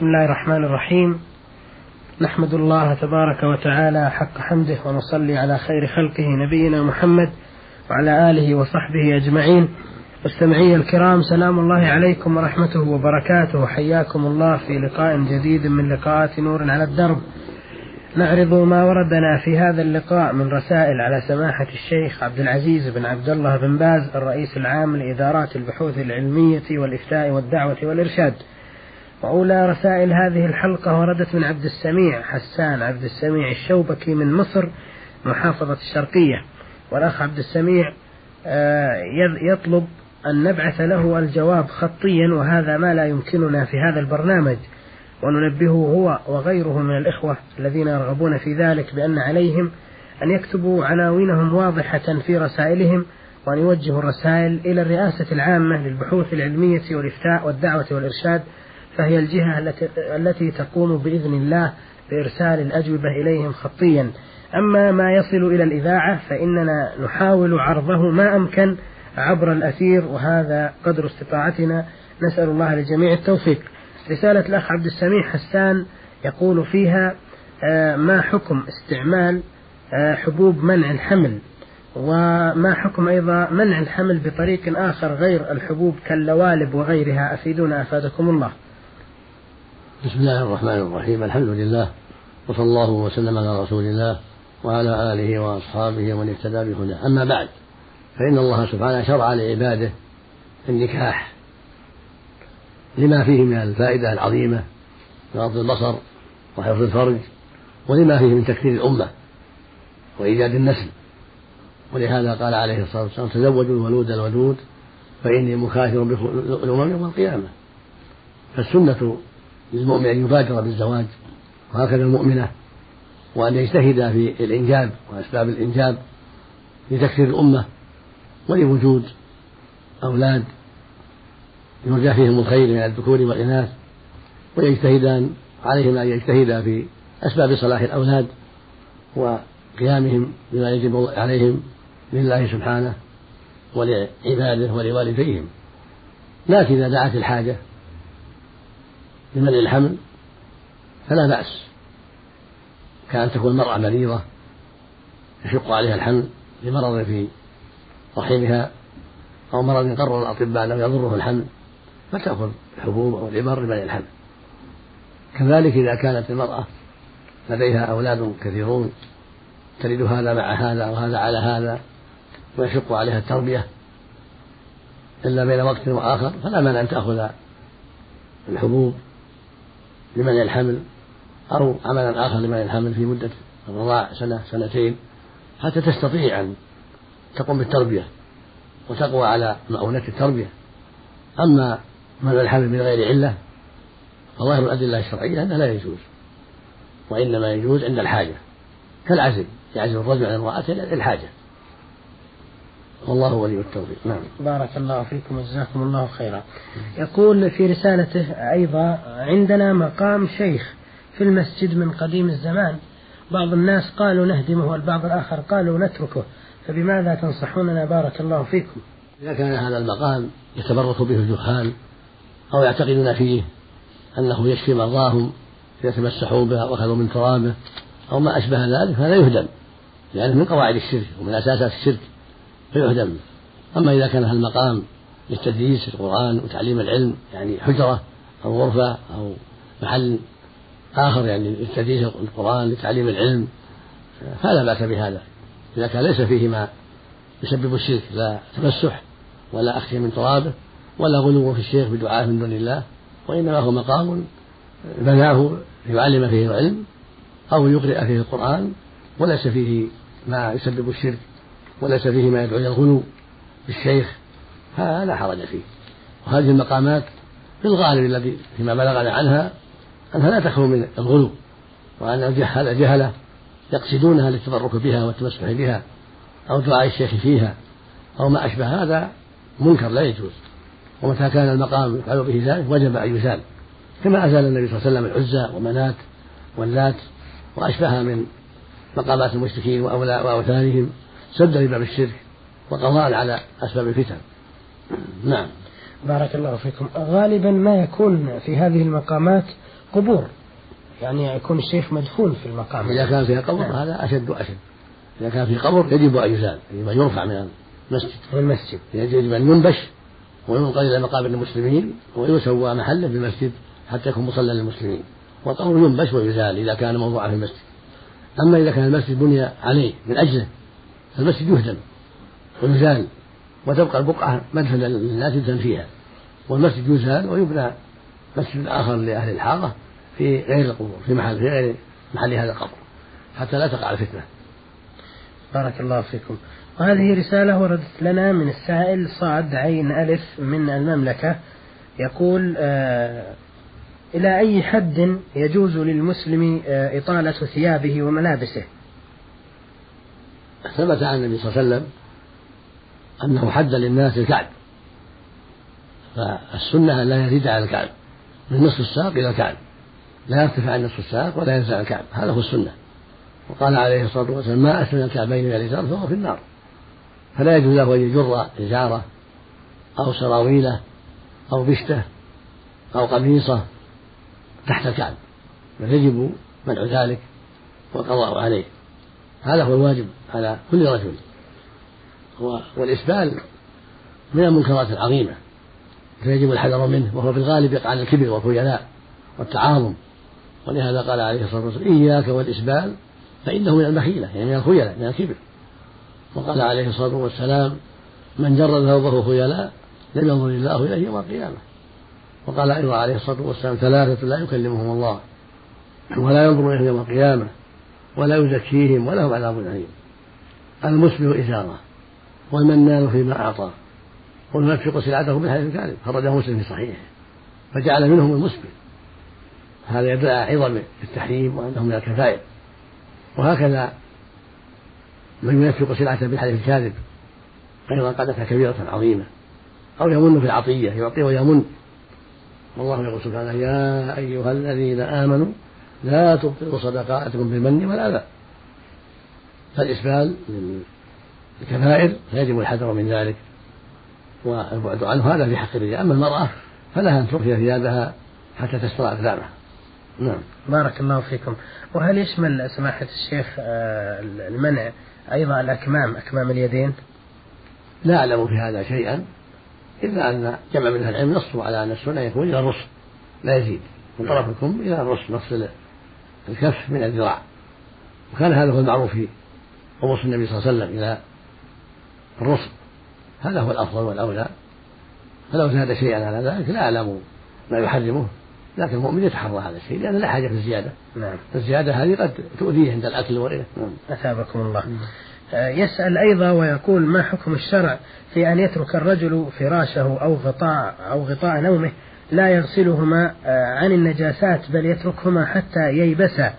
بسم الله الرحمن الرحيم. نحمد الله تبارك وتعالى حق حمده ونصلي على خير خلقه نبينا محمد وعلى آله وصحبه أجمعين. مستمعي الكرام سلام الله عليكم ورحمته وبركاته. حياكم الله في لقاء جديد من لقاءات نور على الدرب. نعرض ما وردنا في هذا اللقاء من رسائل على سماحة الشيخ عبد العزيز بن عبد الله بن باز الرئيس العام لإدارات البحوث العلمية والإفتاء والدعوة والإرشاد. وأولى رسائل هذه الحلقة وردت من عبد السميع حسان عبد السميع الشوبكي من مصر محافظة الشرقية. والأخ عبد السميع آه، يطلب أن نبعث له الجواب خطيا وهذا ما لا يمكننا في هذا البرنامج. وننبهه هو وغيره من الإخوة الذين يرغبون في ذلك بأن عليهم أن يكتبوا عناوينهم واضحة في رسائلهم وأن يوجهوا الرسائل إلى الرئاسة العامة للبحوث العلمية والإفتاء والدعوة والإرشاد فهي الجهة التي, التي تقوم بإذن الله بإرسال الأجوبة إليهم خطيا. أما ما يصل إلى الإذاعة فإننا نحاول عرضه ما أمكن عبر الأثير وهذا قدر استطاعتنا. نسأل الله لجميع التوفيق. رسالة الأخ عبد السميع حسان يقول فيها آه، ما حكم استعمال آه، حبوب منع الحمل؟ وما حكم أيضا منع الحمل بطريق آخر غير الحبوب كاللوالب وغيرها؟ أفيدونا أفادكم الله. بسم الله الرحمن الرحيم الحمد لله وصلى الله وسلم على رسول الله وعلى آله وأصحابه ومن اهتدى بهداه. أما بعد فإن الله سبحانه شرع لعباده النكاح لما فيه من الفائدة العظيمة غض البصر وحفظ الفرج ولما فيه من تكثير الأمة وإيجاد النسل. ولهذا قال عليه الصلاة والسلام تزوجوا الولود الودود فإني مكاثر الأمم يوم القيامة. فالسنة للمؤمن أن يبادر بالزواج وهكذا المؤمنة وأن يجتهد في الإنجاب وأسباب الإنجاب لتكثير الأمة ولوجود أولاد يرجى فيهم الخير من الذكور والإناث ويجتهدان عليهما أن يجتهدا في أسباب صلاح الأولاد وقيامهم بما يجب عليهم لله سبحانه ولعباده ولوالديهم. لكن إذا دعت الحاجة لمنع الحمل فلا بأس. كأن تكون المرأة مريضة يشق عليها الحمل لمرض في رحمها أو مرض قرر الأطباء أنه يضره الحمل فتأخذ الحبوب أو العبر لمنع الحمل. كذلك إذا كانت المرأة لديها أولاد كثيرون تلد هذا مع هذا وهذا على هذا ويشق عليها التربية إلا بين وقت وآخر فلا مانع أن تأخذ الحبوب لمنع الحمل أو عملا آخر لمنع الحمل في مدة الرضاع سنة سنتين حتى تستطيع أن تقوم بالتربية وتقوى على مؤونة التربية. أما منع الحمل من غير علة فظاهر الأدلة الشرعية أنه لا يجوز وإنما يجوز عند الحاجة. كالعزل يعزل الرجل عن امرأته للحاجة. والله ولي التوفيق. نعم. بارك الله فيكم وجزاكم الله خيرا. يقول في رسالته أيضا عندنا مقام شيخ في المسجد من قديم الزمان. بعض الناس قالوا نهدمه والبعض الآخر قالوا نتركه. فبماذا تنصحوننا؟ بارك الله فيكم. إذا كان هذا المقام يتبرك به الجهال أو يعتقدون فيه أنه يشفي مرضاهم إذا تمسحوا به وأخذوا من ترابه أو ما أشبه ذلك فهذا يهدم. لأنه من قواعد الشرك ومن أساسات الشرك. فيهدم أما إذا كان المقام للتدريس القرآن وتعليم العلم يعني حجرة أو غرفة أو محل آخر يعني للتدريس القرآن لتعليم العلم فلا بأس بهذا. إذا كان ليس فيه ما يسبب الشرك لا تمسح ولا أخشى من ترابه ولا غلو في الشيخ بدعاء من دون الله وإنما هو مقام بناه ليعلم فيه العلم أو يقرئ فيه القرآن وليس فيه ما يسبب الشرك. وليس فيه ما يدعو إلى الغلو بالشيخ هذا لا حرج فيه. وهذه المقامات في الغالب الذي فيما بلغنا عنها أنها لا تخلو من الغلو وأن الجهل جهلة يقصدونها للتبرك بها والتمسح بها أو دعاء الشيخ فيها أو ما أشبه هذا منكر لا يجوز. ومتى كان المقام يفعل به ذلك وجب أن يزال. كما أزال النبي صلى الله عليه وسلم العزى ومنات واللات وأشبهها من مقامات المشركين وأوثانهم. سدا لباب الشرك وقضاء على أسباب الفتن. نعم. بارك الله فيكم. غالبا ما يكون في هذه المقامات قبور. يعني يكون الشيخ مدفون في المقام. إذا كان فيها قبر هذا أشد وأشد. إذا كان في قبر يجب أن يزال يجب أن يرفع من المسجد. من المسجد. يجب أن ينبش وينقل إلى مقابر المسلمين ويسوى محله في المسجد حتى يكون مصلى للمسلمين. والقبر ينبش ويزال إذا كان موضوعا في المسجد. أما إذا كان المسجد بني عليه من أجله فالمسجد يهدم ويزال وتبقى البقعة مدفنا للناس يدفن فيها والمسجد يزال ويبنى مسجد آخر لأهل الحارة في غير القبور في محل في غير محل هذا القبر حتى لا تقع الفتنة. بارك الله فيكم. وهذه رسالة وردت لنا من السائل صاد عين ألف من المملكة يقول آه إلى أي حد يجوز للمسلم آه إطالة ثيابه وملابسه؟ ثبت عن النبي صلى الله عليه وسلم أنه حد للناس الكعب. فالسنة لا يزيد على الكعب. من نصف الساق إلى الكعب. لا يرتفع عن نصف الساق ولا ينزل عن الكعب. هذا هو السنة. وقال عليه الصلاة والسلام ما أسفل الكعبين من الإزار فهو في النار. فلا يجوز له أن يجر إزارة أو سراويله أو بشته أو قميصه تحت الكعب. بل يجب منع ذلك والقضاء عليه. هذا هو الواجب على كل رجل. والإسبال من المنكرات العظيمة. فيجب الحذر منه وهو في الغالب يقع عن الكبر والخيلاء والتعاظم. ولهذا قال عليه الصلاة والسلام إياك والإسبال فإنه من المخيلة يعني من الخيلاء من الكبر. وقال عليه الصلاة والسلام من جر ثوبه خيلاء لم ينظر الله إليه يوم القيامة. وقال أيضا عليه الصلاة والسلام ثلاثة لا يكلمهم الله ولا ينظر إليهم يوم القيامة. ولا يزكيهم ولهم عذاب أليم. المسبل إزارة والمنان فيما أعطى والمنفق سلعته بالحديث الكاذب خرجه مسلم في صحيحه فجعل منهم المسبل هذا يدل على عظم التحريم وأنه من الكفائر وهكذا من ينفق سلعته بالحديث الكاذب أيضا قد أتى كبيرة عظيمة أو يمن في العطية يعطي ويمن. والله يقول سبحانه يا أيها الذين آمنوا لا تبطلوا صدقاتكم بالمن والأذى. فالإسبال من الكبائر فيجب الحذر من ذلك والبعد عنه هذا في حق الرجال. أما المرأة فلها أن ترخي ثيابها حتى تستر أقدامها. نعم. بارك الله فيكم. وهل يشمل سماحة الشيخ آه، المنع أيضا الأكمام أكمام اليدين؟ لا أعلم في هذا شيئا إلا أن جمع من العلم نصوا على أن السنة يكون إلى الرسل لا يزيد. من طرف الكم إلى الرسل نص الكف من الذراع. وكان هذا هو المعروف في قمص النبي صلى الله عليه وسلم إلى الرسل. هذا هو الأفضل والأولى. فلو زاد شيئا على ذلك لا أعلم ما يحرمه. لكن المؤمن يتحرى هذا الشيء لأن لا حاجة في الزيادة. نعم. الزيادة هذه قد تؤذيه عند الأكل وغيره نعم. أثابكم الله. نعم. يسأل أيضا ويقول ما حكم الشرع في أن يترك الرجل فراشة أو غطاء أو غطاء نومه لا يغسلهما آه، عن النجاسات بل يتركهما حتى ييبسا.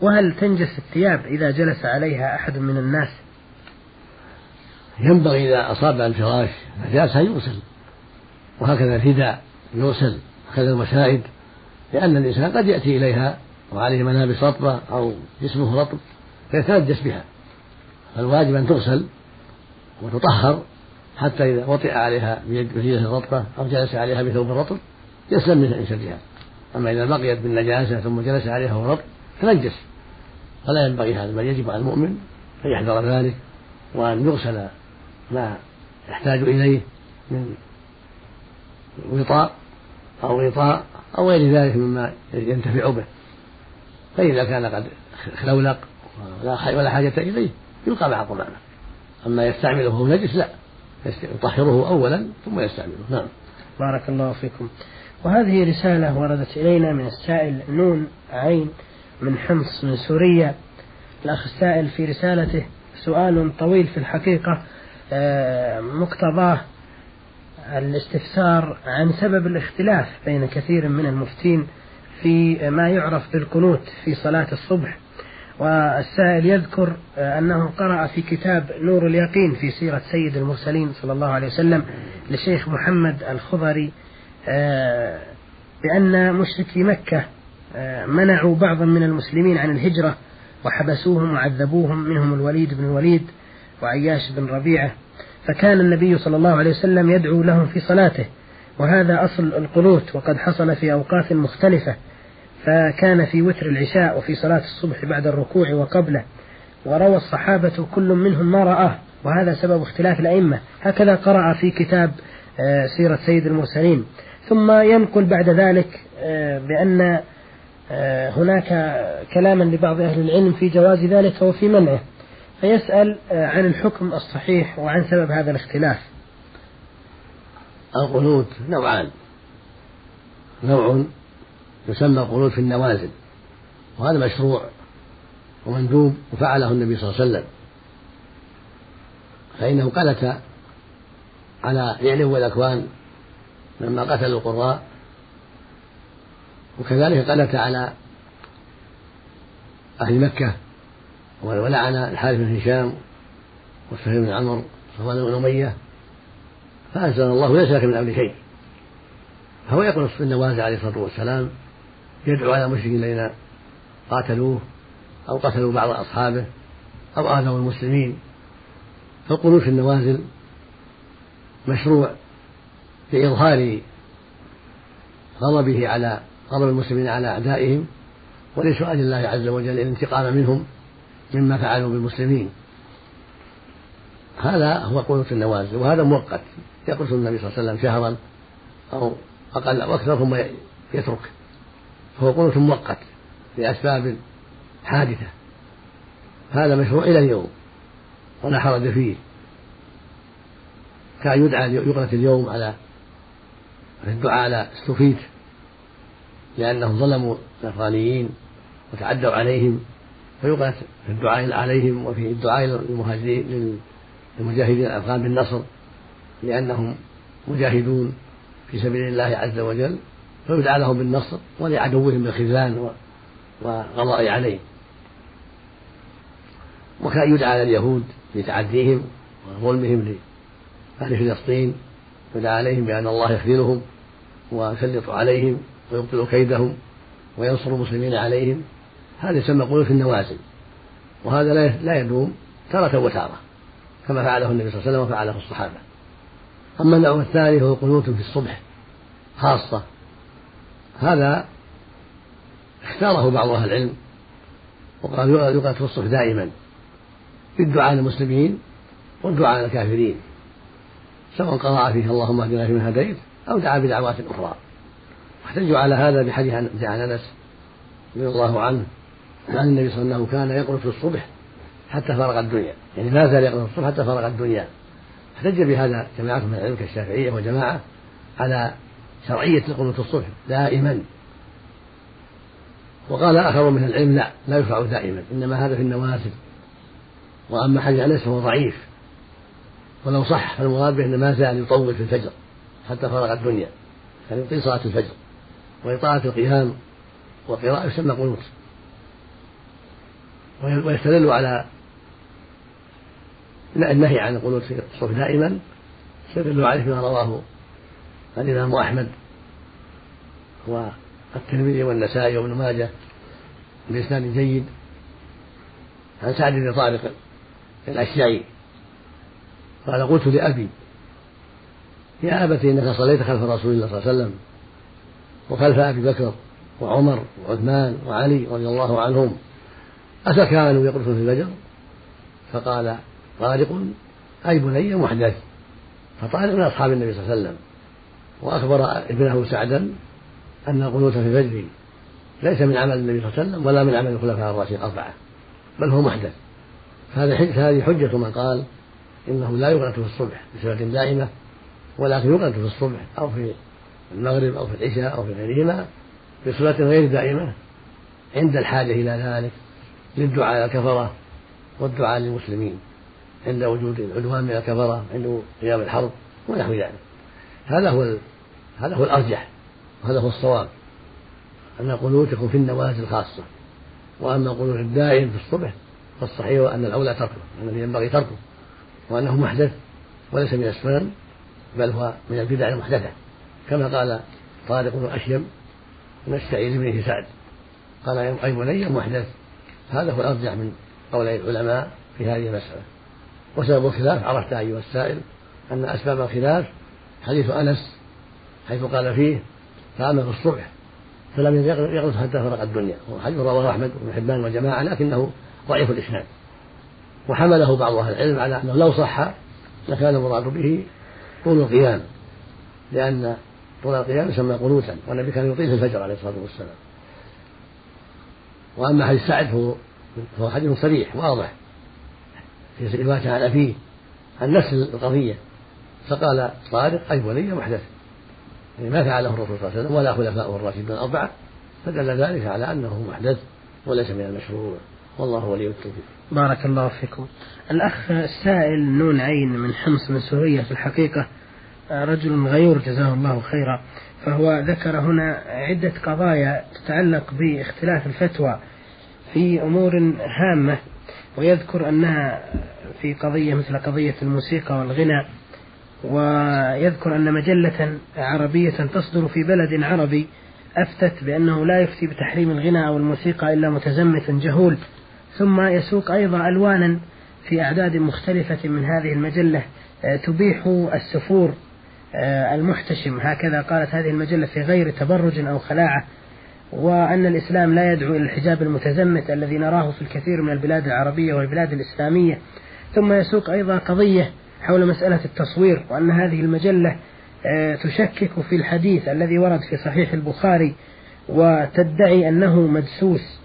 وهل تنجس الثياب إذا جلس عليها أحد من الناس؟ ينبغي إذا أصاب الفراش نجاسة يغسل. وهكذا الهداء يغسل. وكذا المسائد لأن الإنسان قد يأتي إليها وعليه ملابس رطبة أو جسمه رطب فيتنجس بها. فالواجب أن تغسل وتطهر حتى إذا وطئ عليها بيده رطبة أو جلس عليها بثوب رطب. يسلم من شرها أما إذا بقيت بالنجاسة ثم جلس عليها وهو رطب تنجس فلا ينبغي هذا بل يجب على المؤمن أن يحذر ذلك وأن يغسل ما يحتاج إليه من وطاء أو غطاء أو غير ذلك مما ينتفع به. فإذا كان قد خلولق ولا حاجة إليه يلقى مع القمامة أما يستعمله وهو نجس لا. يطهره أولا ثم يستعمله. نعم. بارك الله فيكم. وهذه رسالة وردت إلينا من السائل نون عين من حمص من سوريا. الأخ السائل في رسالته سؤال طويل في الحقيقة آه، مقتضاه الاستفسار عن سبب الاختلاف بين كثير من المفتين في ما يعرف بالقنوت في صلاة الصبح. والسائل يذكر آه، أنه قرأ في كتاب نور اليقين في سيرة سيد المرسلين صلى الله عليه وسلم لشيخ محمد الخضري بأن مشركي مكة آه، منعوا بعضا من المسلمين عن الهجرة وحبسوهم وعذبوهم منهم الوليد بن الوليد وعياش بن ربيعة. فكان النبي صلى الله عليه وسلم يدعو لهم في صلاته وهذا أصل القنوت وقد حصل في أوقات مختلفة. فكان في وتر العشاء وفي صلاة الصبح بعد الركوع وقبله وروى الصحابة كل منهم ما رآه وهذا سبب اختلاف الأئمة. هكذا قرأ في كتاب آه، سيرة سيد المرسلين. ثم ينقل بعد ذلك آه، بأن آه، هناك كلاما لبعض أهل العلم في جواز ذلك وفي منعه فيسأل عن الحكم الصحيح وعن سبب هذا الاختلاف. القنوت نوعان. نوع يسمى القنوت في النوازل وهذا مشروع ومندوب وفعله النبي صلى الله عليه وسلم. فإنه قلت على يعلم والأكوان لما قتلوا القراء. وكذلك قلت على أهل مكة ولعن الحارث بن هشام وسهيل بن عمرو وصفوان بن أمية فأنزل الله ليس لك من أمر شيء. فهو يقول في النوازل عليه الصلاة والسلام يدعو على المشركين الذين قاتلوه أو قتلوا بعض أصحابه أو آذوا المسلمين. فالقنوت في النوازل مشروع لإظهار غضبه على غضب المسلمين على أعدائهم ولسؤال الله عز وجل الانتقام منهم مما فعلوا بالمسلمين. هذا هو قنوت النوازل وهذا مؤقت. يقنط النبي صلى الله عليه وسلم شهرا أو أقل أو أكثر ثم يترك. فهو قنوت مؤقت لأسباب حادثة. هذا مشروع إلى اليوم ولا حرج فيه. كان يدعى يقنت اليوم على الدعاء على السفيت لأنهم ظلموا الأفغانيين وتعدوا عليهم فيقنت في الدعاء عليهم وفي الدعاء للمهاجرين للمجاهدين الأفغان بالنصر لأنهم مجاهدون في سبيل الله عز وجل فيدعى لهم بالنصر ولعدوهم بالخذلان والقضاء عليهم. وكان يدعى على اليهود لتعديهم وظلمهم لأهل فلسطين يدعى عليهم بأن الله يخذلهم ويسلط عليهم ويبطل كيدهم وينصر المسلمين عليهم. هذا يسمى قنوت النوازل. وهذا لا يدوم تارة وتارة كما فعله النبي صلى الله عليه وسلم وفعله الصحابة. أما النوع الثاني هو قنوت في الصبح خاصة. هذا اختاره بعض أهل العلم وقال يقال في الصبح دائما. بالدعاء للمسلمين والدعاء للكافرين سواء قرأ فيه اللهم اهدنا فيمن هديت أو دعا بدعوات أخرى. واحتجوا على هذا بحديث عن أنس رضي الله عنه عن النبي صلى الله عليه وسلم كان يقنط في الصبح حتى فرغ الدنيا. يعني ما زال يقنط في الصبح حتى فرغ الدنيا. احتج بهذا جماعة من العلم كالشافعية وجماعة على شرعية القنوت الصبح دائما. وقال آخر من العلم لا لا يشرع دائما إنما هذا في النوازل. وأما حديث أنس فهو ضعيف. ولو صح فالمراد به أنه ما زال يطول في الفجر حتى فرغ الدنيا. يعني يطيل صلاة الفجر. وإطالة القيام والقراءة يسمى قنوت ويستدل على النهي عن القنوت في الصبح دائما. يستدل عليه بما رواه الإمام أحمد والترمذي والنسائي وابن ماجه بإسناد جيد. عن سعد بن طارق الأشجعي قال قلت لأبي يا أبت إنك صليت خلف رسول الله صلى الله عليه وسلم وخلف أبي بكر وعمر وعثمان وعلي رضي الله عنهم أفكانوا يقرصون في الفجر؟ فقال طارق أي بني محدث. فطارق من أصحاب النبي صلى الله عليه وسلم وأخبر ابنه سعدا أن القنوت في الفجر ليس من عمل النبي صلى الله عليه وسلم ولا من عمل الخلفاء الراشدين الأربعة بل هو محدث. هذه حجة من قال إنه لا يقنط في الصبح بصفة دائمة ولكن يقنط في الصبح أو في المغرب أو في العشاء أو في غيرهما بصفة غير دائمة. عند الحاجة إلى ذلك للدعاء إلى الكفرة والدعاء للمسلمين عند وجود العدوان من الكفرة عند قيام الحرب ونحو ذلك. هذا هو هذا هو الأرجح وهذا هو الصواب. أن القنوت يكون في النوازل خاصة وأما القنوت الدائم في الصبح فالصحيح أن الأولى تركه أنه ينبغي تركه. وأنه محدث وليس من السنن بل هو من البدع المحدثة. كما قال طارق بن أشيم من السعيد بن سعد. قال أي بني محدث؟ هذا هو الأرجح من قولي العلماء في هذه المسألة. وسبب الخلاف عرفت أيها السائل أن أسباب الخلاف حديث أنس حيث قال فيه فأما في الصبح فلم يغلط حتى فرق الدنيا. وحديث رواه أحمد بن حبان وجماعة لكنه ضعيف الإسناد. وحمله بعض أهل العلم على أنه لو صح لكان المراد به طول القيام لأن طول القيام يسمى قنوتا والنبي كان يطيل في الفجر عليه الصلاة والسلام. وأما حديث سعد فهو, فهو حديث صريح واضح في رواية على فيه عن نفس القضية. فقال طارق أي ولي محدث. يعني ما فعله الرسول صلى الله عليه وسلم ولا خلفاءه الراشدون الأربعة فدل ذلك على أنه محدث وليس من المشروع. والله ولي التوفيق. بارك الله فيكم. الأخ السائل نون عين من حمص من سوريا في الحقيقة رجل غيور جزاه الله خيرا. فهو ذكر هنا عدة قضايا تتعلق باختلاف الفتوى في أمور هامة ويذكر أنها في قضية مثل قضية الموسيقى والغنى ويذكر أن مجلة عربية تصدر في بلد عربي أفتت بأنه لا يفتي بتحريم الغنى أو الموسيقى إلا متزمت جهول. ثم يسوق أيضا ألوانا في أعداد مختلفة من هذه المجلة آه، تبيح السفور آه، المحتشم. هكذا قالت هذه المجلة في غير تبرج أو خلاعة وأن الإسلام لا يدعو إلى الحجاب المتزمت الذي نراه في الكثير من البلاد العربية والبلاد الإسلامية. ثم يسوق أيضا قضية حول مسألة التصوير وأن هذه المجلة آه، تشكك في الحديث الذي ورد في صحيح البخاري وتدعي أنه مدسوس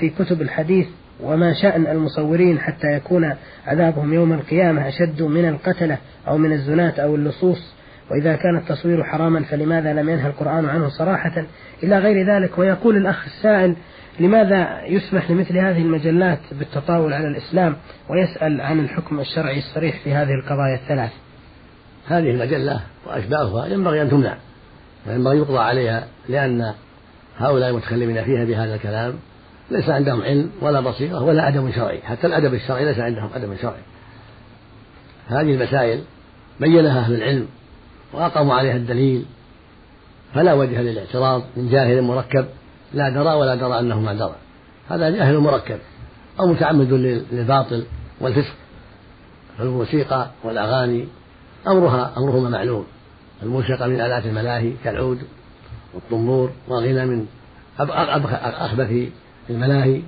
في كتب الحديث. وما شأن المصورين حتى يكون عذابهم يوم القيامة أشد من القتلة أو من الزناة أو اللصوص. وإذا كان التصوير حراما فلماذا لم ينهى القرآن عنه صراحة؟ إلى غير ذلك. ويقول الأخ السائل لماذا يسمح لمثل هذه المجلات بالتطاول على الإسلام ويسأل عن الحكم الشرعي الصريح في هذه القضايا الثلاث؟ هذه المجلة وأشباهها ينبغي أن تمنع وينبغي يقضى عليها لأن هؤلاء المتكلمين فيها بهذا الكلام ليس عندهم علم ولا بصيرة ولا أدب شرعي. حتى الأدب الشرعي ليس عندهم أدب شرعي. هذه المسائل بينها أهل العلم وأقاموا عليها الدليل. فلا وجه للاعتراض من جاهل مركب لا درى ولا درى أنه ما درى. هذا جاهل مركب أو متعمد للباطل والفسق. فالموسيقى والأغاني أمرها أمرهما معلوم. الموسيقى من آلات الملاهي كالعود والطنبور والغنى من أخبث الملاهي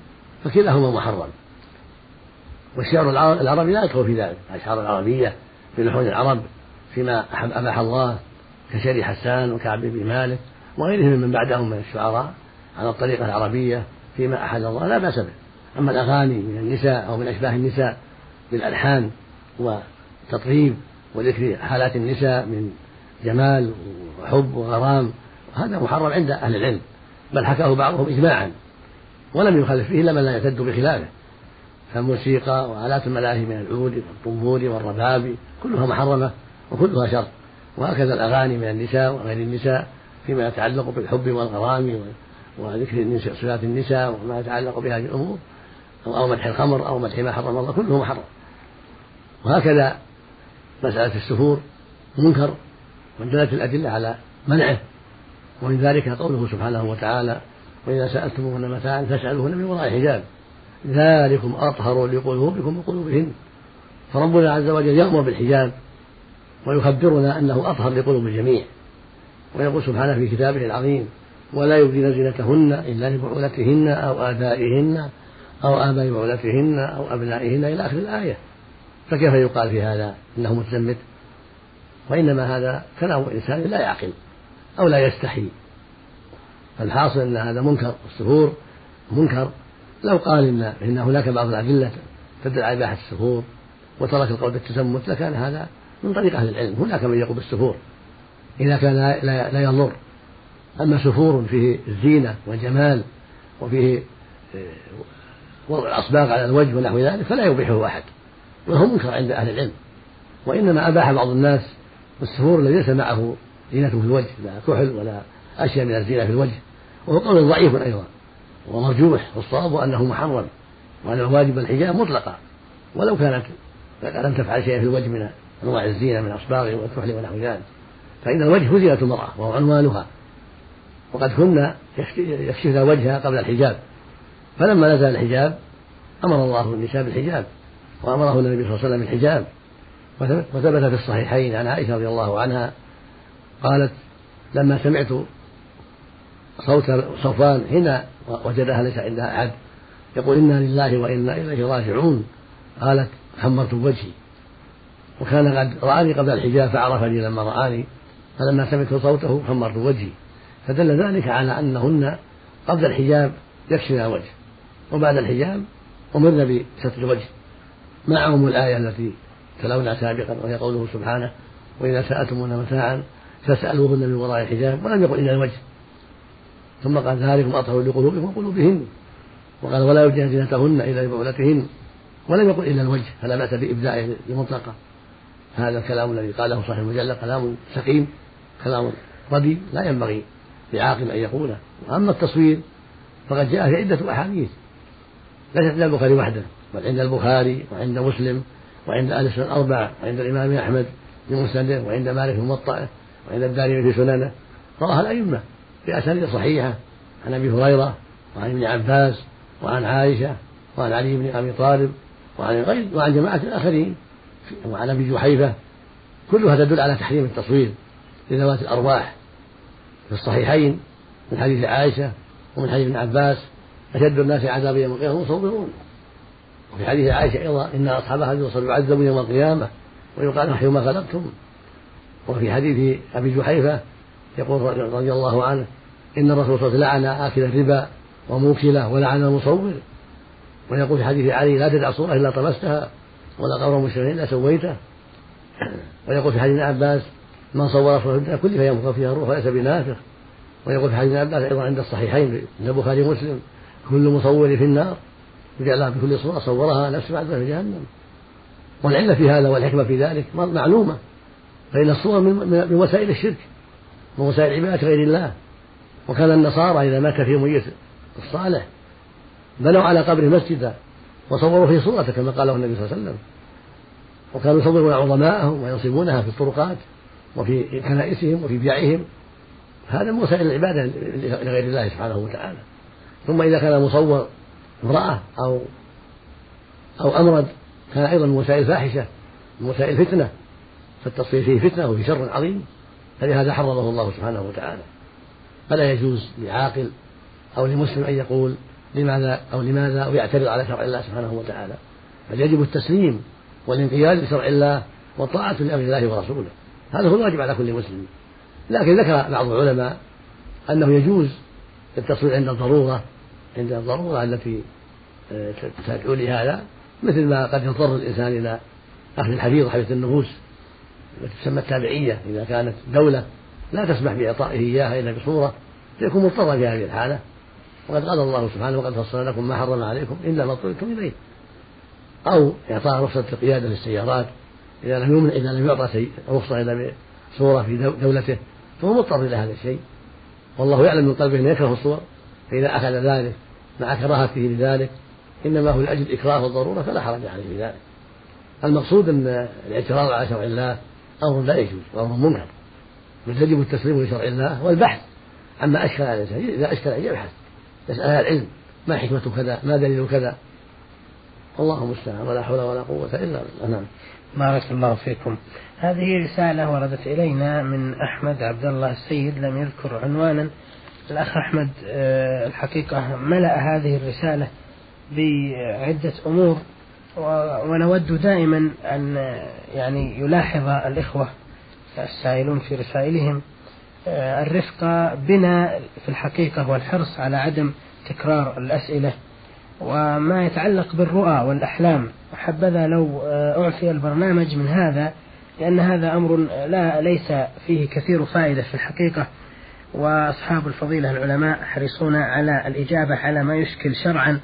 فكلاهما محرم. والشعر العربي لا يدخل في ذلك. الأشعار العربية في لحون العرب فيما أباح الله كشري حسان وكعب بن مالك وغيرهم من بعدهم من الشعراء على الطريقة العربية فيما أحل الله. لا بأس به. أما الأغاني من النساء أو من أشباه النساء بالألحان وتطريب وذكر حالات النساء من جمال وحب وغرام هذا محرم عند أهل العلم. بل حكاه بعضهم إجماعا. ولم يخالف فيه إلا من لا يعتد بخلافه. فالموسيقى وآلات الملاهي من العود والطنبور والرباب كلها محرمة وكلها شر. وهكذا الأغاني من النساء وغير النساء فيما يتعلق بالحب والغرام وذكر النساء صفات النساء وما يتعلق بهذه الأمور أو مدح الخمر أو مدح ما حرم الله كله محرم. وهكذا مسألة السفور منكر ودلت الأدلة على منعه. ومن ذلك قوله سبحانه وتعالى وإذا سألتموهن متاعا فاسألوهن من وراء حجاب. ذلكم أطهر لقلوبكم وقلوبهن. فربنا عز وجل يأمر بالحجاب ويخبرنا أنه أطهر لقلوب الجميع. ويقول سبحانه في كتابه العظيم ولا يبدين زينتهن إلا لبعولتهن أو آبائهن أو آباء بعولتهن أو أبنائهن إلى آخر الآية. فكيف يقال في هذا إنه متزمت؟ وإنما هذا كلام إنسان لا يعقل أو لا يستحي. فالحاصل أن هذا منكر السفور منكر. لو قال إن إن هناك بعض الأدلة تدل على إباحة السفور وترك القول بالتزمت لكان هذا من طريق أهل العلم. هناك من يقول بالسفور إذا كان لا, لا يضر. أما سفور فيه الزينة والجمال وفيه آه، وضع الأصباغ على الوجه ونحو ذلك فلا يبيحه أحد. وهو منكر عند أهل العلم. وإنما أباح بعض الناس السفور الذي ليس معه زينة في الوجه لا كحل ولا أشياء من الزينة في الوجه وهو قول ضعيف أيضا ومرجوح والصواب أنه محرم وأن الواجب الحجاب مطلقا ولو كانت لم تفعل شيئا في الوجه من أنواع الزينة من أصباغه والكحل ونحو ذلك فإن الوجه زينة المرأة وهو عنوانها وقد كنا يكشفن وجهها قبل الحجاب. فلما نزل الحجاب أمر الله النساء بالحجاب وأمره النبي صلى الله عليه وسلم بالحجاب. وثبت في الصحيحين عن عائشة رضي الله عنها قالت لما سمعت صوت صفوان حين وجدها ليس عندها أحد يقول إنا لله وإنا إليه راجعون. قالت حمرت وجهي. وكان قد رآني قبل الحجاب فعرفني لما رآني. فلما سمعت صوته حمرت وجهي. فدل ذلك على أنهن قبل الحجاب يكشفن الوجه وبعد الحجاب أمرن بستر الوجه معهم الآية التي تلونا سابقا وهي قوله سبحانه وإذا سألتمون متاعا فاسألوهن من وراء الحجاب ولم يقل إلا الوجه. ثم قال ذلكم أطهر لقلوبكم وقلوبهن. وقال ولا يبدين زينتهن إلا لبعولتهن ولم يقل إلا الوجه فلا بأس بإبداعه المطلقة. هذا الكلام الذي قاله صاحب المجلة كلام سقيم كلام ردي لا ينبغي لعاقل أن يقوله. وأما التصوير فقد جاء في عدة أحاديث. ليست عند البخاري وحده بل عند البخاري وعند مسلم وعند أهل السنة الأربعة وعند الإمام أحمد في مسنده وعند مالك في موطئه وعند الدارمي في سننه. رواها الأئمة. بأسانيد صحيحة. عن أبي هريرة وعن ابن عباس وعن عائشة وعن علي بن أبي طالب وعن غير وعن جماعة آخرين وعن أبي جحيفة. كلها تدل على تحريم التصوير لذوات الأرواح. في الصحيحين من حديث عائشة ومن حديث ابن عباس أشد الناس عذابا يوم القيامة المصورون وفي حديث عائشة أيضا إن أصحاب هذه يعذبون يوم القيامة ويقال أحيوا ما خلقتم. وفي حديث أبي جحيفة يقول رضي الله عنه إن الرسول صلى الله عليه وسلم لعن آكل الربا وموكله ولعن المصور. ويقول في حديث علي لا تدع صورة إلا طمستها ولا قبر مشرك إلا سويته. ويقول في حديث عباس من صور صورة كل فينفخ فيها الروح وليس بنافخ ويقول في حديث عباس أيضا عند الصحيحين عند البخاري ومسلم كل مصور في النار. يجعلها بكل صورة صورها نفس بعد في جهنم. والعلة في هذا والحكمة في ذلك معلومة. فإن الصور من وسائل الشرك. من وسائل عبادة غير الله. وكان النصارى إذا مات في ميت الصالح بنوا على قبره مسجدا وصوروا فيه صورته كما قاله النبي صلى الله عليه وسلم. وكانوا يصورون عظماءهم وينصبونها في الطرقات وفي كنائسهم وفي بيعهم. هذا من وسائل العبادة لغير الله سبحانه وتعالى. ثم إذا كان مصور امرأة أو أو أمرد كان أيضا من وسائل فاحشة من وسائل فتنة فالتصوير فيه فتنة وفي شر عظيم. فلهذا حرمه الله سبحانه وتعالى. فلا يجوز لعاقل أو لمسلم أن يقول لماذا أو لماذا أو يعترض على شرع الله سبحانه وتعالى. بل يجب التسليم والانقياد لشرع الله والطاعة لأمر الله ورسوله. هذا هو الواجب على كل مسلم. لكن ذكر بعض العلماء أنه يجوز التصوير عند الضرورة عند الضرورة التي آه، تدعو لهذا مثل ما قد يضطر الإنسان إلى أخذ الحفيظ حفيظ النفوس. التي تسمى التابعية إذا كانت دولة لا تسمح بإعطائه إياها إلا بصورة فيكون مضطرا في هذه الحالة. وقد قال الله سبحانه وقد فصل لكم ما حرم عليكم إلا ما اضطررتم إليه. أو إعطاء رخصة القيادة للسيارات إذا لم يمنع إذا لم يعطى رخصة إلا بصورة في دولته فهو مضطر إلى هذا الشيء. والله يعلم من قلبه أنه يكره الصور فإذا أخذ ذلك مع كراهته لذلك إنما هو لأجل الإكراه والضرورة فلا حرج عليه في ذلك. المقصود أن الاعتراض على شرع الله أمر لا يجوز وأمر منكر. بل يجب التسليم لشرع الله والبحث عما أشكل على الإنسان. إذا أشكل عليه يبحث يسأل أهل العلم ما حكمة كذا ما دليل كذا. الله المستعان ولا حول ولا قوة إلا بالله. نعم. بارك الله فيكم. هذه رسالة وردت إلينا من أحمد عبد الله السيد لم يذكر عنوانا. الأخ أحمد آه، الحقيقة ملأ هذه الرسالة بعدة أمور. ونود دائما أن يعني يلاحظ الإخوة السائلون في رسائلهم آه، الرفق بنا في الحقيقة والحرص على عدم تكرار الأسئلة وما يتعلق بالرؤى والأحلام. حبذا لو آه، أعفي البرنامج من هذا لأن هذا أمر لا ليس فيه كثير فائدة في الحقيقة. وأصحاب الفضيلة العلماء حريصون على الإجابة على ما يشكل شرعا.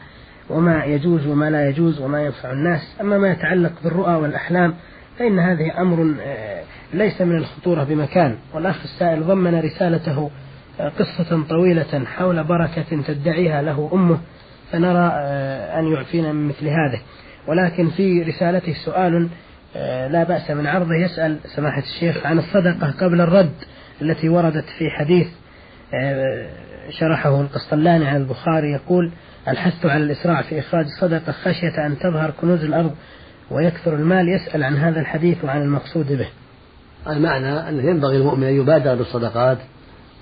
وما يجوز وما لا يجوز وما ينفع الناس. أما ما يتعلق بالرؤى والأحلام فإن هذه أمر آه، ليس من الخطورة بمكان. والأخ السائل ضمن رسالته آه، قصة طويلة حول بركة تدعيها له أمه فنرى آه، أن يعفينا من مثل هذا ولكن في رسالته سؤال لا بأس من عرضه يسأل سماحة الشيخ عن الصدقة قبل الرد التي وردت في حديث شرحه القسطلاني عن البخاري يقول الحث على الإسراع في إخراج الصدقة خشية أن تظهر كنوز الأرض ويكثر المال يسأل عن هذا الحديث وعن المقصود به. المعنى أنه ينبغي المؤمن أن يبادر بالصدقات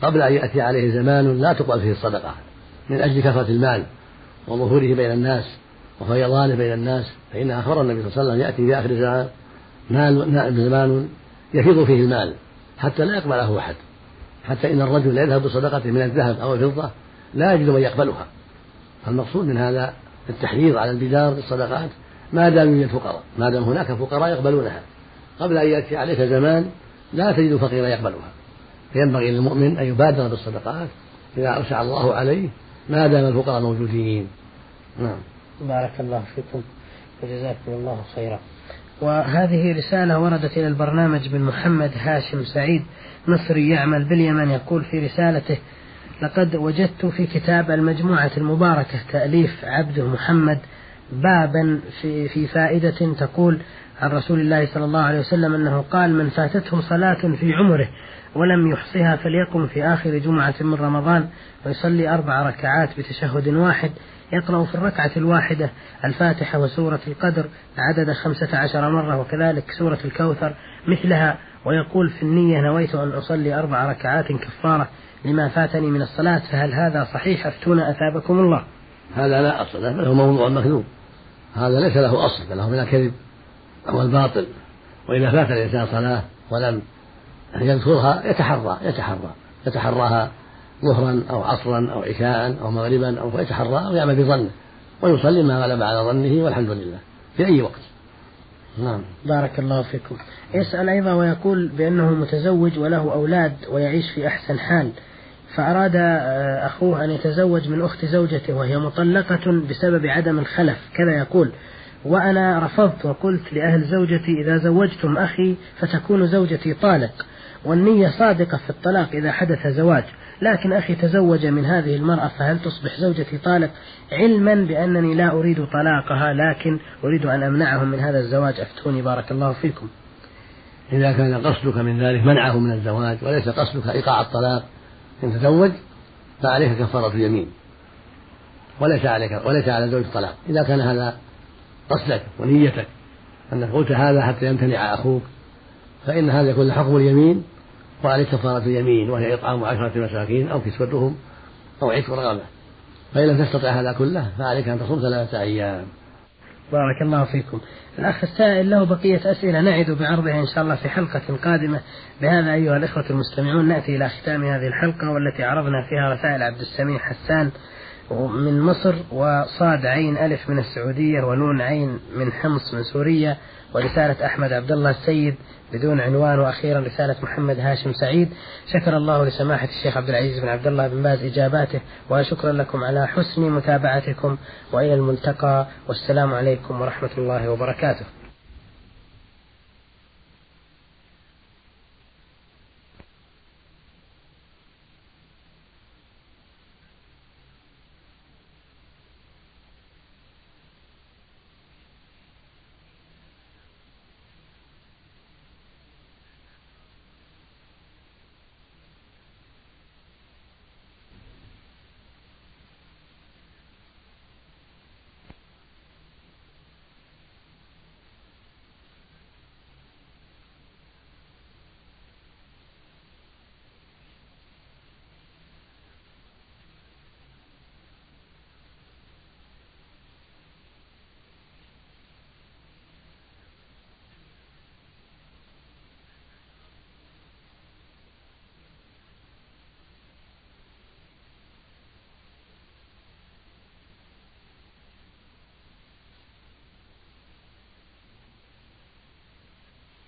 قبل أن يأتي عليه زمان لا تقبل فيه الصدقة من أجل كثرة المال وظهوره بين الناس وفيضانه بين الناس فإن أخبر النبي صلى الله عليه وسلم يأتي في آخر الزمان مال زمان يفيض فيه المال حتى لا يقبله أحد حتى إن الرجل يذهب بصدقته من الذهب أو الفضة لا يجد من يقبلها. فالمقصود من هذا التحريض على البدار بالصدقات ما دام يوجد فقراء ما دام هناك فقراء يقبلونها. قبل أن يأتي عليك زمان لا تجد فقيرا يقبلها. فينبغي للمؤمن أن يبادر بالصدقات إذا أوسع الله عليه ما دام الفقراء موجودين. نعم. بارك الله فيكم. وجزاكم الله خيرا. وهذه رسالة وردت إلى البرنامج من محمد هاشم سعيد مصري يعمل باليمن يقول في رسالته لقد وجدت في كتاب المجموعة المباركة تأليف عبده محمد بابا في, في فائدة تقول عن رسول الله صلى الله عليه وسلم أنه قال من فاتته صلاة في عمره ولم يحصها فليقم في آخر جمعة من رمضان ويصلي أربع ركعات بتشهد واحد يقرأ في الركعة الواحدة الفاتحة وسورة القدر عدد خمسة عشر مرة وكذلك سورة الكوثر مثلها ويقول في النية نويت أن أصلي أربع ركعات كفارة لما فاتني من الصلاة فهل هذا صحيح؟ أفتونا أثابكم الله. هذا لا أصل له بل هو موضوع مكذوب. هذا ليس له أصل بل هو من الكذب هو الباطل. وإذا فات الإنسان صلاة ولم يذكرها يتحرى يتحرى. يتحراها ظهرا أو عصرا أو عشاء أو مغربا أو يتحرى أو يعمل بظنه ويصلي ما غلب على ظنه والحمد لله في أي وقت. نعم. بارك الله فيكم. يسأل أيضا ويقول بأنه متزوج وله أولاد ويعيش في أحسن حال فأراد آه، أخوه أن يتزوج من أخت زوجته وهي مطلقة بسبب عدم الخلف. كذا يقول وأنا رفضت وقلت لأهل زوجتي إذا زوجتم أخي فتكون زوجتي طالق والنية صادقة في الطلاق إذا حدث زواج. لكن أخي تزوج من هذه المرأة فهل تصبح زوجتي طالق علما بأنني لا أريد طلاقها لكن أريد أن أمنعهم من هذا الزواج؟ أفتوني بارك الله فيكم. إذا كان قصدك من ذلك منعه من الزواج وليس قصدك إيقاع الطلاق. إن تزوج فعليك كفارة يمين وليس عليك وليس على زوج الطلاق إذا كان هذا قصدك ونيتك أنك قلت هذا حتى يمتنع أخوك فإن هذا يكون حكم اليمين وعليك كفارة اليمين وهي إطعام عشرة مساكين أو كسوتهم أو عتق رغبة. فإن لم تستطع هذا كله فعليك أن تصوم ثلاثة أيام. بارك الله فيكم. الأخ السائل له بقية أسئلة نعد بعرضها إن شاء الله في حلقة قادمة. بهذا أيها الإخوة المستمعون نأتي إلى ختام هذه الحلقة والتي عرضنا فيها رسائل عبد السميع حسان. من مصر وصاد عين ألف من السعودية ونون عين من حمص من سوريا ورسالة أحمد عبد الله السيد بدون عنوان وأخيرا رسالة محمد هاشم سعيد. شكر الله لسماحة الشيخ عبد العزيز بن عبد الله بن باز إجاباته وشكرا لكم على حسن متابعتكم وإلى الملتقى والسلام عليكم ورحمة الله وبركاته.